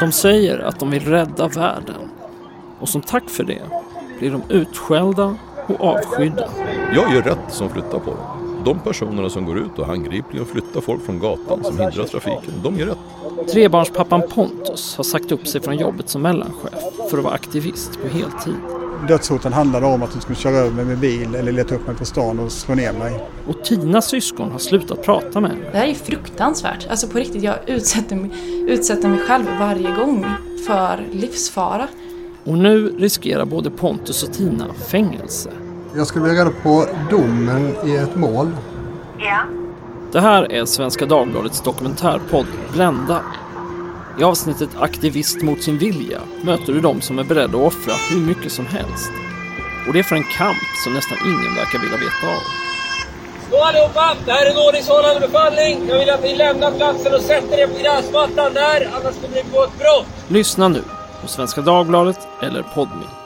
De säger att de vill rädda världen. Och som tack för det blir de utskällda och avskydda. Jag gör rätt som flyttar på dem. De personerna som går ut och handgripligen flyttar folk från gatan som hindrar trafiken, de gör rätt. Trebarnspappan Pontus har sagt upp sig från jobbet som mellanchef för att vara aktivist på heltid. Dödshoten handlade om att de skulle köra över mig med bil eller leta upp mig på stan och slå ner mig. Och Tinas syskon har slutat prata med henne. Det här är fruktansvärt. Alltså på riktigt, jag utsätter mig, utsätter mig själv varje gång för livsfara. Och nu riskerar både Pontus och Tina fängelse. Jag skulle vilja reda på domen i ett mål. Ja. Det här är Svenska Dagbladets dokumentärpodd Brända. I avsnittet Aktivist mot sin vilja möter du de som är beredda att offra hur mycket som helst. Och det är för en kamp som nästan ingen verkar vilja veta av. Stå allihopa! Det här är en ordningshållande befallning. Jag vill att ni lämnar platsen och sätter er på gräsmattan där, annars kommer ni begå ett brott. Lyssna nu på Svenska Dagbladet eller Podme.